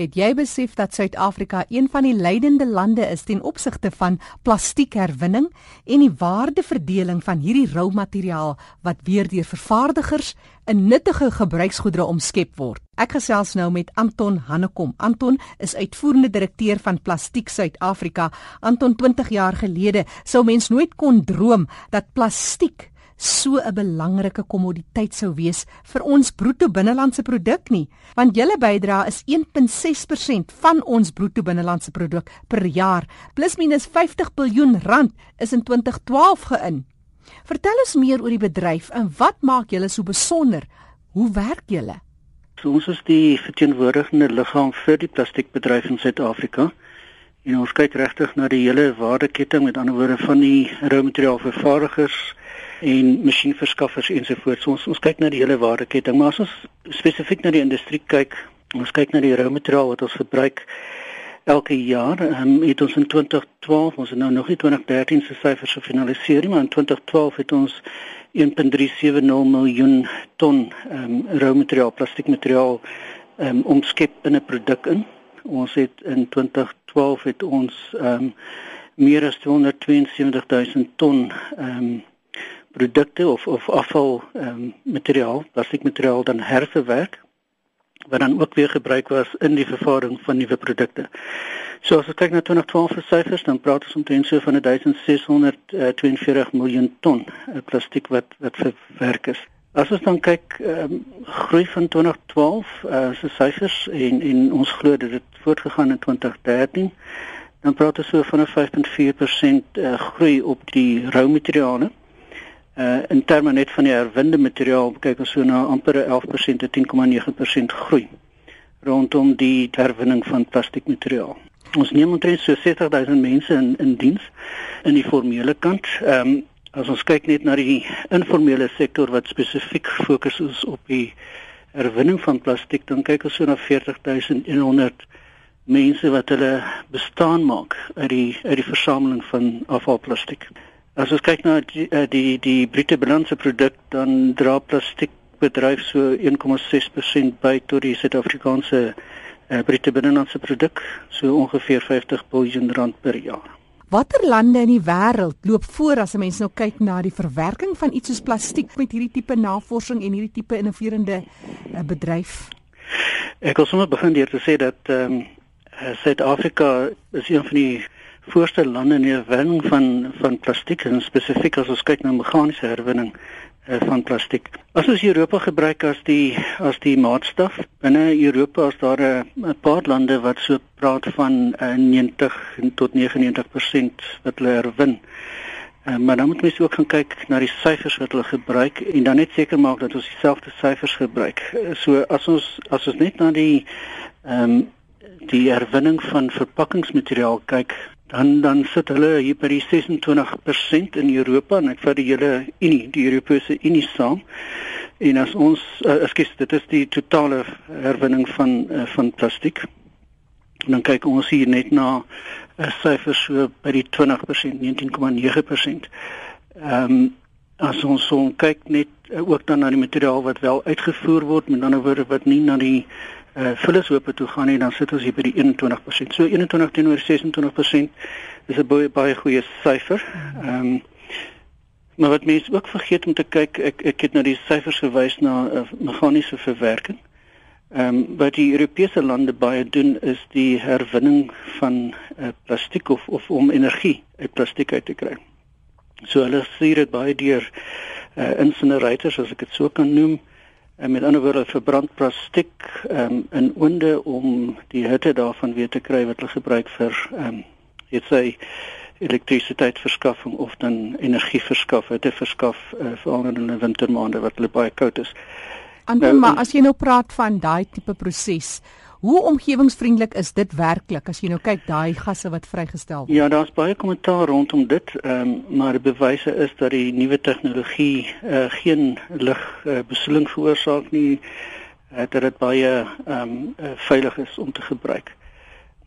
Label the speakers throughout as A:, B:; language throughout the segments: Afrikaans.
A: Het jy besef dat Suid-Afrika een van die leidende lande is ten opsigte van plastiekherwinning en die waardeverdeling van hierdie rou materiaal wat weer deur vervaardigers in nuttige gebruiksgoedere omskep word? Ek gesels nou met Anton Hannekom. Anton is uitvoerende direkteur van Plastiek Suid-Afrika. Anton 20 jaar gelede sou mens nooit kon droom dat plastiek so 'n belangrike kommoditeit sou wees vir ons bruto binnelandse produk nie, want julle bydrae is 1.6% van ons bruto binnelandse produk per jaar, plus minus 50 miljard rand is in 2012 geïn. Vertel ons meer oor die bedryf en wat maak julle so besonder? Hoe werk julle?
B: So ons is die verteenwoordigende liggaam vir die plastiekbedryf in Suid-Afrika. En ons kyk regtig na die hele waardeketting, met ander woorde van die rou materiaalvervaardigers en masjienverskaffers ensovoorts. Ons ons kyk na die hele waardeketting, maar as ons spesifiek na die industrie kyk, ons kyk na die rou materiaal wat ons verbruik elke jaar. Um, het ons in 2012, ons het nou nog nie 2013 se syfers gefinaliseer nie, maar in 2012 het ons 1.370 miljoen ton um, rou materiaal, plastiekmateriaal um, omskep in 'n produk in. Ons het in 2012 het ons um, meer as 272 000 ton um, produkte of of afval ehm um, materiaal, plastiekmateriaal dan herverwerk wat dan ook weer gebruik was in die vervaardiging van nuwe produkte. So as ons kyk na 2012 se syfers, dan praat ons omtrent so van 1642 uh, miljoen ton uh, plastiek wat wat verwerk is. As ons dan kyk ehm um, groei van 2012 uh, se syfers en en ons glo dit voortgegaan in 2013 dan praat ons so van 'n 5.4% uh, groei op die rou materiale uh in terme net van die herwinde materiaal kyk ons so na amper 11% tot 10,9% groei rondom die herwinning van plastiekmateriaal. Ons neem omtrent so 60000 mense in in diens in die formele kant. Ehm um, as ons kyk net na die informele sektor wat spesifiek fokus is op die herwinning van plastiek, dan kyk ons so na 40100 mense wat hulle bestaan maak uit die uit die versameling van afvalplastiek. As ons kyk na die eh, die, die bruto binnelandse produk dan dra plastiekbedryf so 1,6% by tot die Suid-Afrikaanse uh, bruto binnelandse produk, so ongeveer 50 miljard rand per jaar.
A: Watter lande in die wêreld loop voor as 'n mens nou kyk na die verwerking van iets soos plastiek met hierdie tipe navorsing en hierdie tipe innoverende uh, bedryf?
B: Ek wil sommer begin deur te sê dat ehm um, Suid-Afrika is een van die voorste lande in die herwinning van van plastiek en spesifiek as ons kyk na meganiese herwinning uh, van plastiek. As ons Europa gebruik as die as die maatstaf, binne Europa is daar 'n uh, paar lande wat so praat van uh, 90 tot 99% wat hulle herwin. Uh, maar dan moet mens ook gaan kyk na die syfers wat hulle gebruik en dan net seker maak dat ons dieselfde syfers gebruik. So as ons as ons net na die ehm um, die herwinning van verpakkingsmateriaal kyk, dan dan sit hulle hier by die 26% in Europa en ek vat die hele Unie, die Europese Unie saam. En as ons uh, ekskuus, dit is die totale herwinning van uh, van plastiek. En dan kyk ons hier net na 'n uh, syfer so by die 20%, 19,9%. Ehm um, as ons so kyk net uh, ook dan na die materiaal wat wel uitgevoer word, met ander woorde wat nie na die vullishope toe gaan nie dan sit ons hier by die 21%. So 21 teenoor 26% is 'n baie baie goeie syfer. Ehm um, maar wat mense ook vergeet om te kyk, ek ek het nou die syfers gewys na uh, meganiese verwerking. Ehm um, wat die Europese lande baie doen is die herwinning van uh, plastiek of of om energie uit plastiek uit te kry. So hulle stuur dit baie deur uh, incinerators as ek dit so kan noem en met ander woorde verbrand plastiek um, in oonde om die hitte daarvan weer te kry wat hulle gebruik vir ehm um, dit sê elektrisiteitsverskaffing of dan energie verskaf, hitte verskaf uh, veral in die wintermaande wat hulle baie koud is.
A: Ander nou, maar as jy nou praat van daai tipe proses, Hoe omgewingsvriendelik is dit werklik as jy nou kyk daai gasse wat vrygestel word?
B: Ja, daar's baie kommentaar rondom dit, ehm um, maar die bewyse is dat die nuwe tegnologie uh, geen lig uh, besoedeling veroorsaak nie, uh, dat dit baie ehm um, uh, veilig is om te gebruik.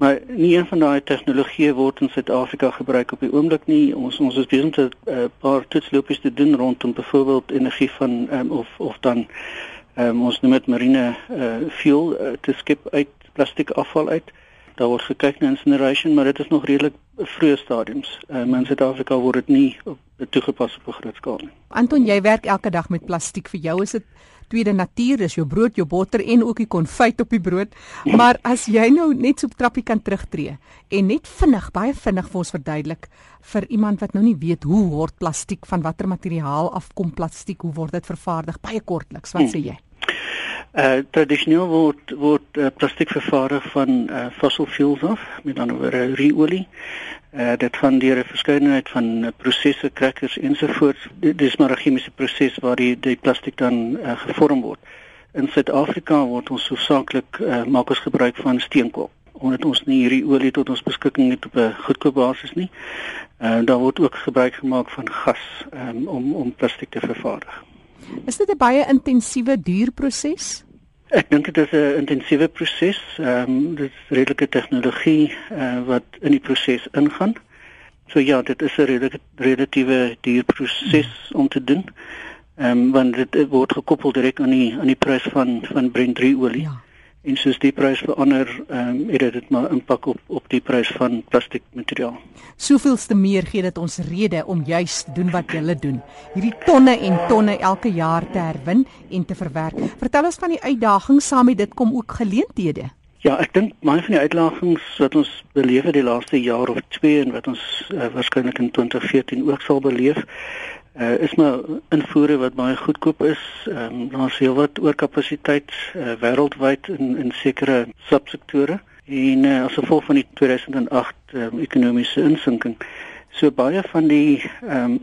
B: Maar nie een van daai tegnologieë word in Suid-Afrika gebruik op die oomblik nie. Ons ons is besig om 'n uh, paar toetslopies te doen rondom byvoorbeeld energie van um, of of dan um, ons noem dit marine uh, fuel uh, te skep uit plastiek afval uit. Daar word gekyk na incineration, maar dit is nog redelik vroeë stadiums. Um, in Suid-Afrika word dit nie op, toegepas op 'n groot skaal nie.
A: Anton, jy werk elke dag met plastiek. Vir jou is dit tweede natuur, is jou brood, jou botter en ook die konfyt op die brood. Maar as jy nou net so op trappie kan terugtreë en net vinnig, baie vinnig vir ons verduidelik vir iemand wat nou nie weet hoe word plastiek van watter materiaal afkom plastiek, hoe word dit vervaardig? Baie kortliks, wat sê jy? Hmm.
B: Uh tradisioneel word word uh, plastiek vervaardig van uh, fossil fuels af, met ander woorde ruolie. Uh dit gaan deur 'n verskeidenheid van uh, prosesse, crackers ensovoorts. Dit is maar 'n chemiese proses waar die die plastiek dan uh, gevorm word. In Suid-Afrika word ons hoofsaaklik uh, maak ons gebruik van steenkool omdat ons nie hierdie olie tot ons beskikking het op 'n goedkoop basis nie. Uh daar word ook gebruik gemaak van gas um, om om plastiek te vervaardig.
A: Is dit 'n baie intensiewe duur proses?
B: Ek dink dit is 'n intensiewe proses. Ehm um, dit is redelike tegnologie uh, wat in die proses ingaan. So ja, dit is 'n redelike relatiewe duur proses om te doen. Ehm um, want dit word gekoppel direk aan die aan die prys van van Brent 3 olie. Ja en soos die prys verander, ehm um, het dit maar impak op op die prys van plastiek materiaal.
A: Soveelste meer gee dit ons rede om juis te doen wat julle doen. Hierdie tonne en tonne elke jaar te herwin en te verwerk. Vertel ons van die uitdagings saam met dit kom ook geleenthede.
B: Ja, ek dink baie van die uitdagings wat ons beleef het die laaste jaar of 2 en wat ons uh, waarskynlik in 2014 ook sal beleef, uh, is maar invoere wat baie goedkoop is. Ehm um, daar's heelwat oorkapasiteit uh, wêreldwyd in in sekere subsektore en uh, as gevolg van die 2008 um, ekonomiese insinking. So baie van die ehm um,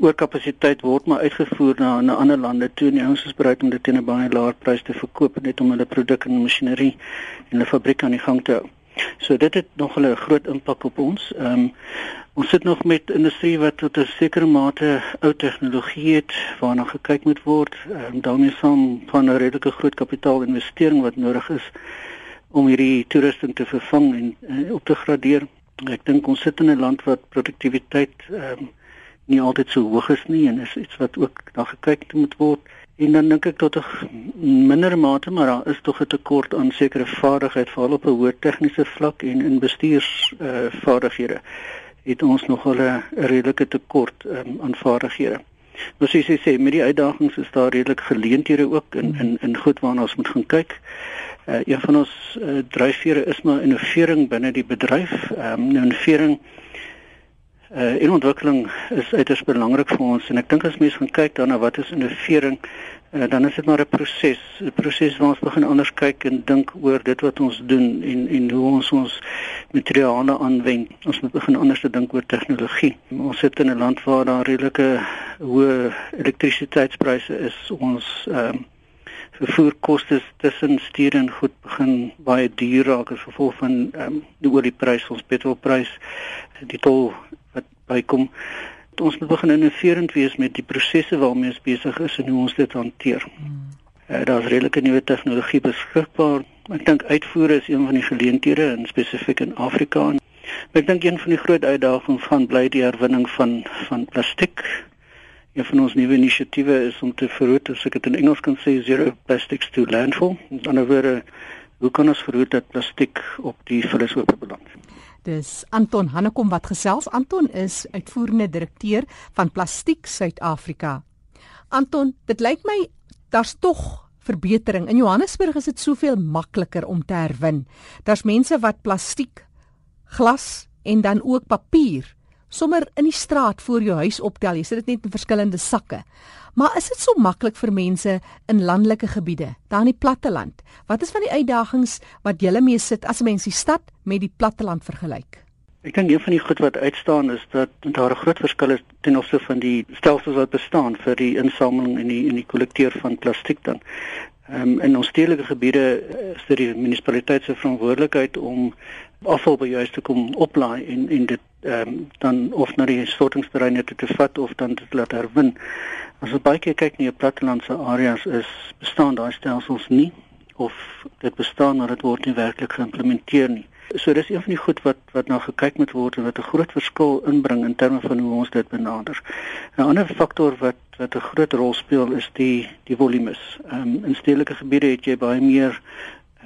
B: oorkapasiteit word maar uitgevoer na na ander lande toe en ons is bereid om dit teen 'n baie laer prys te verkoop net om hulle produk en masjinerie en hulle fabriek aan die gang te hou. So dit het nog 'n groot impak op ons. Ehm um, ons sit nog met industrie wat tot 'n sekere mate ou tegnologie het waarna gekyk moet word. Ehm um, daarmee saam van 'n redelike groot kapitaalinvestering wat nodig is om hierdie toerusting te vervang en uh, op te gradeer. Ek dink ons sit in 'n land wat produktiwiteit ehm um, nie altyd so hoog is nie en is iets wat ook na gekyk moet word. En dan dink ek tot 'n minder mate maar daar is tog 'n tekort aan sekere vaardigheid veral op 'n hoë tegniese vlak en in bestuurs uh, vaardighede het ons nog 'n redelike tekort um, aan vaardighede. Nou sies jy sê met die uitdagings is daar redelik geleenthede ook in in in goed waarna ons moet gaan kyk. Uh, een van ons uh, dryfvere is maar innovering binne die bedryf. Ehm um, innovering Uh en ontwikkeling is uiters belangrik vir ons en ek dink as mense gaan kyk daarna wat is innovering, uh, dan is dit maar 'n proses, 'n proses waar ons begin anders kyk en dink oor dit wat ons doen en en hoe ons ons materiale aanwend. Ons moet begin anders te dink oor tegnologie. Ons sit in 'n land waar daar redelike hoë elektrisiteitspryse is. Ons uh, vervoerkoste tussen stuur en goed begin baie duur raak as gevolg van ehm um, die olieprys, ons petrolprys, die tol wat bykom. Ons moet begin innoverend wees met die prosesse waarmee ons besig is en hoe ons dit hanteer. Hmm. Uh, Daar's redelike nuwe tegnologie beskikbaar. Ek dink uitvoere is een van die geleenthede en spesifiek in Afrika. Maar ek dink een van die groot uitdagings gaan bly die herwinning van van plastiek. Een van ons nuwe inisiatiewe is om te verhoed, as ek dit in Engels kan sê, zero plastics to landfill. Met ander woorde, hoe kan ons verhoed dat plastiek op die vullishoop beland?
A: Dis Anton Hannekom wat gesels. Anton is uitvoerende direkteur van Plastiek Suid-Afrika. Anton, dit lyk my daar's tog verbetering. In Johannesburg is dit soveel makliker om te herwin. Daar's mense wat plastiek, glas en dan ook papier sommer in die straat voor jou huis optel. Jy sit dit net in verskillende sakke. Maar is dit so maklik vir mense in landelike gebiede, daar in die platteland? Wat is van die uitdagings wat julle mee sit as 'n mens die stad met die platteland vergelyk?
B: Ek dink een van die goed wat uitstaan is dat daar 'n groot verskil is ten opsigte van die stelsels wat bestaan vir die insameling en die en die kollekteer van plastiek dan. Ehm um, in ons stedelike gebiede is dit die munisipaliteit se verantwoordelikheid om afval by juis te kom oplaai en en dit ehm um, dan of na die sortingsterreine te, te vat of dan dit laat herwin. As ons baie keer kyk na die plattelandse areas is bestaan daai stelsels nie of dit bestaan maar dit word nie werklik geïmplementeer nie. So dis een van die goed wat wat na gekyk moet word en wat 'n groot verskil inbring in terme van hoe ons dit benader. 'n Ander faktor wat wat 'n groot rol speel is die die volumes. Ehm um, in stedelike gebiede het jy baie meer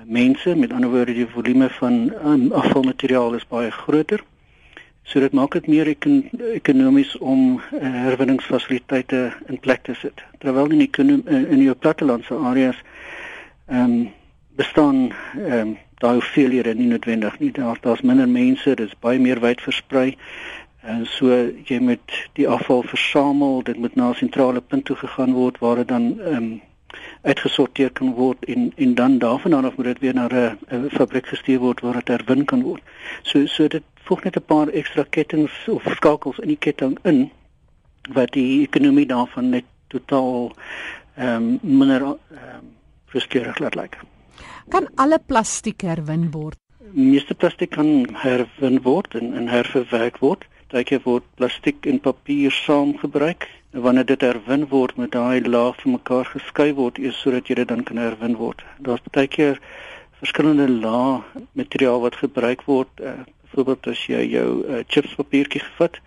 B: mense, met ander woorde die volume van um, afvalmateriaal is baie groter. So dit maak dit meer ekon ekonomies om uh, herwinningsfasiliteite in plek te sit. Terwyl in die in die plattelandse areas ehm um, bestaan ehm um, daai hoeveelhede nie noodwendig nie. Daar daar's minder mense, dit is baie meer wyd versprei. En so jy moet die afval versamel, dit moet na 'n sentrale punt toe gegaan word waar dit dan ehm um, uitgesorteer kan word en en dan daarvan af moet dit weer na 'n fabriek gestuur word waar dit herwin kan word. So so dit voeg net 'n paar ekstra kettinge of skakels in die ketting in wat die ekonomie daarvan net totaal ehm um, minder ehm um, verskeurig laat lyk.
A: Kan alle plastiek herwin word?
B: Meeste plastiek kan herwin word en, en herverwerk word. Partykeer word plastiek en papier saam gebruik. Wanneer dit herwin word, moet daai laag van mekaar geskei word eers sodat jy dit dan kan herwin word. Daar's partykeer verskillende lae materiaal wat gebruik word. Uh, Byvoorbeeld as jy jou uh, chips papiertjie gevat,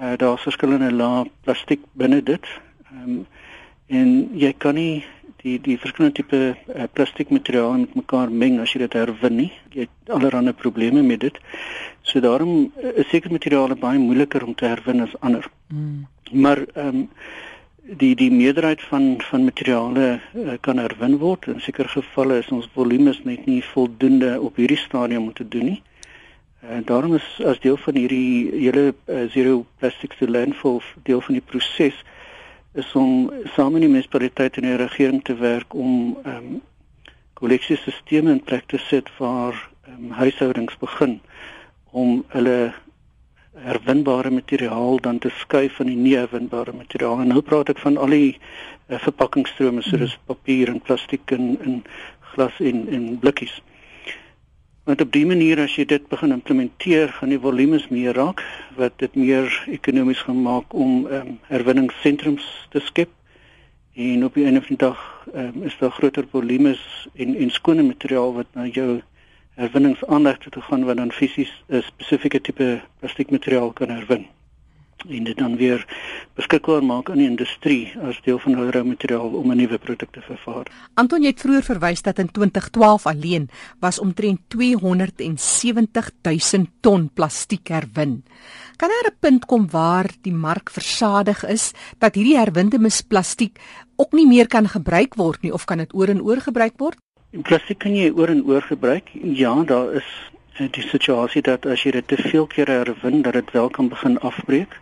B: uh, daar's verskillende lae plastiek binne dit. Um, en jy kan nie die die verskillende tipe uh, plastiek materiaal met mekaar meng as jy dit herwin nie. Jy het allerlei probleme met dit. So daarom uh, is sekere materiale baie moeiliker om te herwin as ander. Mm. Maar ehm um, die die meerderheid van van materiale uh, kan herwin word. In sekere gevalle is ons volumes net nie voldoende op hierdie stadium om te doen nie. En daarom is as deel van hierdie hele uh, zero plastics to landfill deel van die proses is om saam met die munisipaliteit en die regering te werk om ehm um, kolleksiesisteme in plek te sit waar um, huishoudings begin om hulle herwinbare materiaal dan te skei van die nie herwinbare materiaal. En nou praat ek van al die uh, verpakkingsstrome soos hmm. papier en plastiek en, en glas en en blikkies. Want op die manier as jy dit begin implementeer, gaan die volumes meer raak wat dit meer ekonomies gaan maak om ehm um, herwinningssentrums te skep. En op die einde van die dag ehm um, is daar groter volumes en en skone materiaal wat na jou herwinningsaanlegte toe gaan wat dan fisies 'n spesifieke tipe plastiekmateriaal kan herwin en dit dan weer beskikbaar maak aan die industrie as deel van hulle materiaal om 'n nuwe produk te vervaardig.
A: Anton het vroeër verwys dat in 2012 alleen was omtrent 270 000 ton plastiek herwin. Kan daar 'n punt kom waar die mark versadig is dat hierdie herwinde misplastiek ook nie meer kan gebruik word nie of kan dit oor en oor gebruik word?
B: Plastiek kan jy oor en oor gebruik. Ja, daar is eh, die situasie dat as jy dit te veel kere herwin dat dit wel kan begin afbreek.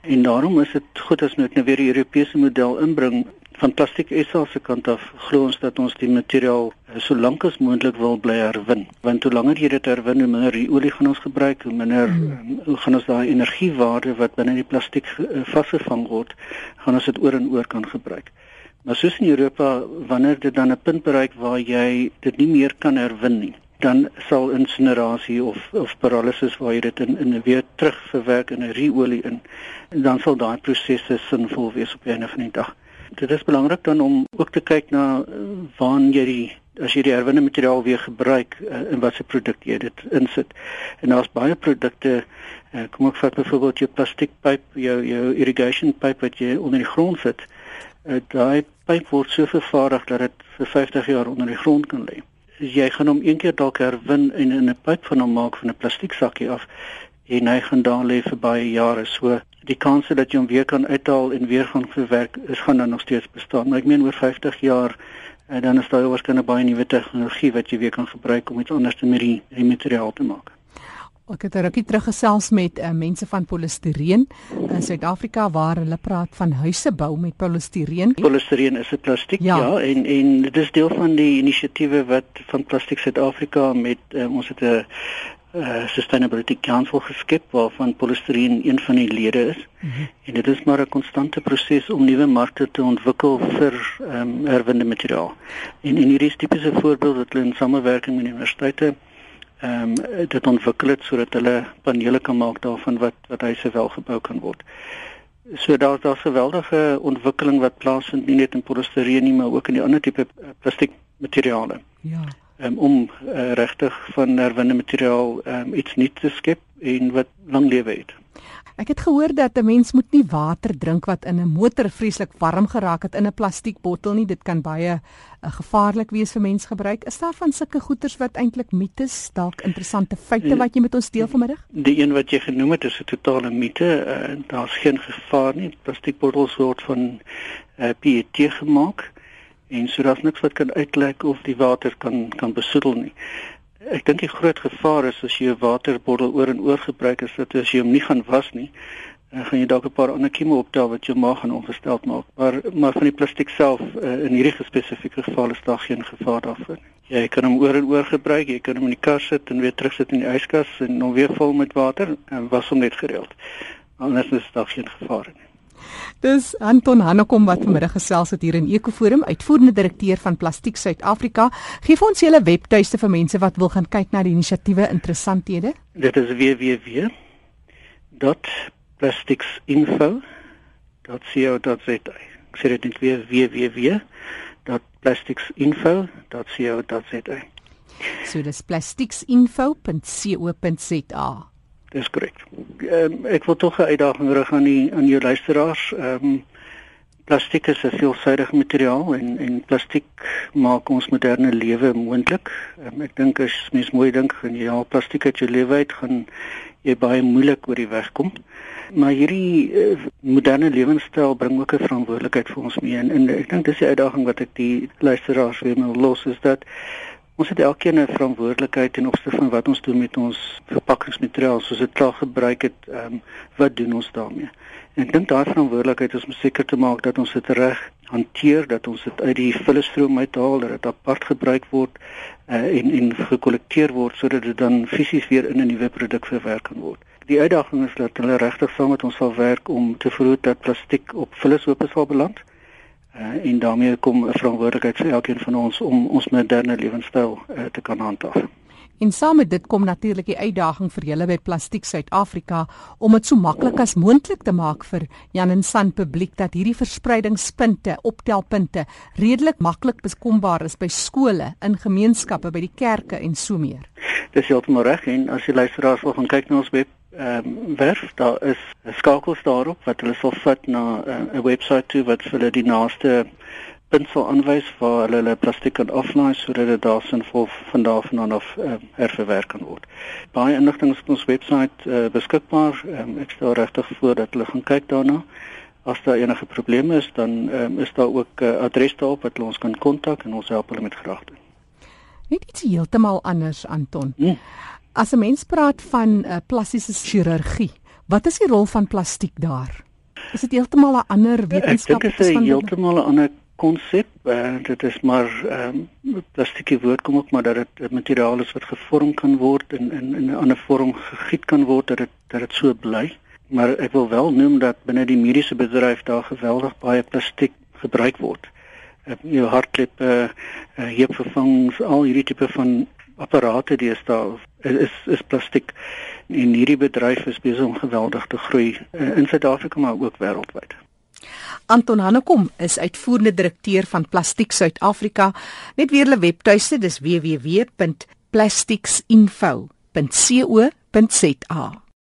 B: En daarom is dit goed as net nou weer die Europese model inbring. Van Plastiek SA se kant af glo ons dat ons die materiaal eh, so lank as moontlik wil bly herwin. Want hoe langer jy dit herwin hoe minder olie gaan ons gebruik hoe minder hmm. hoe gaan ons daai energiewaarde wat binne die plastiek eh, vasgevang word gaan ons dit oor en oor kan gebruik. Maar soos in Europa wanneer dit dan 'n punt bereik waar jy dit nie meer kan herwin nie dan sal insinerasie of of pyrolysis waar jy dit in in weer terugverwerk in 'n reolie in en dan sal daai prosesse sinvol wees op 'n einde van die dag. Dit is belangrik dan om ook te kyk na eh, waar jy die as jy die herwinne materiaal weer gebruik uh, in watter produk jy dit insit. En daar's baie produkte uh, kom ek vat byvoorbeeld jou plastiekpyp, jou jou irrigation pipe wat jy onder die grond sit. Uh, daai pyp word so vervaardig dat dit vir 50 jaar onder die grond kan lê jy gaan hom een keer dalk herwin en in 'n pyp van hom maak van 'n plastiek sakkie af en hy gaan daar lê vir baie jare. So die kans dat jy hom weer kan uithaal en weer gaan verwerk is gaan dan nog steeds bestaan. Maar ek meen oor 50 jaar en eh, dan is daar waarskynlik baie nuwe tegnologie wat jy weer kan gebruik om iets anders met die, die materiaal te maak.
A: Ek het 'n rukkie terug gesels met uh, mense van polistireen in Suid-Afrika waar hulle praat van huise bou met polistireen.
B: Polistireen is 'n plastiek, ja. ja, en en dit is deel van die inisiatiewe wat van Plastiek Suid-Afrika met uh, ons het 'n uh, Sustainability Council geskep waarvan polistireen een van die lede is. Mm -hmm. En dit is maar 'n konstante proses om nuwe markte te ontwikkel vir ehm um, herwinde materiaal. En en hierdie is tipiese voorbeeld wat hulle in samewerking met universiteite ehm um, dit ontwikkel het sodat hulle panele kan maak daarvan wat wat huise wel gebou kan word. So daar daar's 'n geweldige ontwikkeling wat plaasvind nie net in polistireen nie, maar ook in die ander tipe eh, plastiek materiale. Ja. Um, om uh, regtig van herwinne materiaal um, iets nuuts te skep en wat lang lewe het.
A: Ek het gehoor dat 'n mens moet nie water drink wat in 'n motor vreeslik warm geraak het in 'n plastiekbottel nie. Dit kan baie uh, gevaarlik wees vir mensgebruik. Is daar van sulke goeters wat eintlik mites, dalk interessante feite wat jy met ons deel vanmiddag?
B: Die een wat jy genoem het is 'n totale mite. Uh, Daar's geen gevaar nie. Plastiekbottels word van uh, eh, PET gemaak en so daar's niks wat kan uitlek of die water kan kan besoedel nie. Ek dink die groot gevaar is as jy 'n waterbottel oor en oor gebruik is dat as jy hom nie gaan was nie, dan gaan jy dalk 'n paar ander kieme optel wat jou maag gaan ongesteld maak. Maar maar van die plastiek self uh, in hierdie spesifieke geval is daar geen gevaar daarvoor nie. Jy kan hom oor en oor gebruik, jy kan hom in die kas sit en weer terugsit in die yskas en hom weer vul met water en was hom net gereeld. Anders is daar geen gevaar nie.
A: Dis Anton Hanekom wat vanmiddag gesels het hier in Ekoforum, uitvoerende direkteur van Plastiek Suid-Afrika. Geef ons julle webtuiste vir mense wat wil gaan kyk na die inisiatiewe interessanthede.
B: Dit is www.plasticsinfo.co.za. Ek sê dit net weer www.plasticsinfo.co.za.
A: So dis plasticsinfo.co.za.
B: Dis korrek. Ehm um, ek wil tog 'n uitdaging rig aan die aan jou luisteraars. Ehm um, plastiek is 'n veelsidige materiaal en en plastiek maak ons moderne lewe moontlik. Um, ek dink as mens mooi dink en jy al plastiek uit jou lewe uit gaan jy baie moeilik oor die weg kom. Maar hierdie uh, moderne lewenstyl bring ook 'n verantwoordelikheid vir ons mee en, en ek dink dis die uitdaging wat ek die luisteraars weer wil los is dat Ons het elkeen 'n verantwoordelikheid ten opsigte van wat ons doen met ons verpakkingsmateriaal soos dit klaar gebruik het. Ehm um, wat doen ons daarmee? En ek dink daai verantwoordelikheid is om seker te maak dat ons dit reg hanteer, dat ons dit uit die vullestroom uithaal, dat dit apart gebruik word uh, en en gekollekteer word sodat dit dan fisies weer in 'n nuwe produk verwerk kan word. Die uitdaging is dat hulle regtig saam met ons sal werk om te verhoed dat plastiek op vulleshope sal beland uh, en daarmee kom 'n verantwoordelikheid vir elkeen van ons om ons moderne lewenstyl uh, te kan handhaaf.
A: En saam met dit kom natuurlik die uitdaging vir julle by Plastiek Suid-Afrika om dit so maklik as moontlik te maak vir Jan en San publiek dat hierdie verspreidingspunte, optelpunte redelik maklik beskombaar is by skole, in gemeenskappe, by die kerke en so meer.
B: Dis heeltemal reg en as jy luisteraars wil gaan kyk na ons web ehm um, werf daar is 'n skakels daarop wat hulle sal vat na eh, 'n uh, webwerf toe wat vir hulle die naaste punt sal aanwys waar hulle hulle plastiek kan aflaai sodat dit daar sinvol van daar van af uh, herverwerk kan word. Baie inligting is op ons webwerf uh, beskikbaar. Um, ek stel regtig voor dat hulle gaan kyk daarna. As daar enige probleme is, dan um, is daar ook 'n uh, adres daarop wat hulle ons kan kontak en ons help hulle met graagte.
A: Net iets heeltemal anders Anton. Hmm. As 'n mens praat van uh, plastiese chirurgie, wat is die rol van plastiek daar? Is dit heeltemal 'n ander wetenskap?
B: Dit is heeltemal 'n ander konsep. Uh, dit is maar ehm um, plastieke woord kom ook maar dat dit 'n materiaal is wat gevorm kan word en in in 'n ander vorm gegiet kan word dat dit dat dit so bly. Maar ek wil wel noem dat binne die mediese bedryf daar geweldig baie plastiek gebruik word. Uh, jou hartklippe, uh, heupvervangings, al hierdie tipe van apparate deesdae is is plastiek en hierdie bedryf is besig om geweldig te groei uh, in Suid-Afrika maar ook wêreldwyd.
A: Anton Hanekom is uitvoerende direkteur van Plastiek Suid-Afrika. Net weer hulle webtuiste, dis www.plasticsinfo.co.za.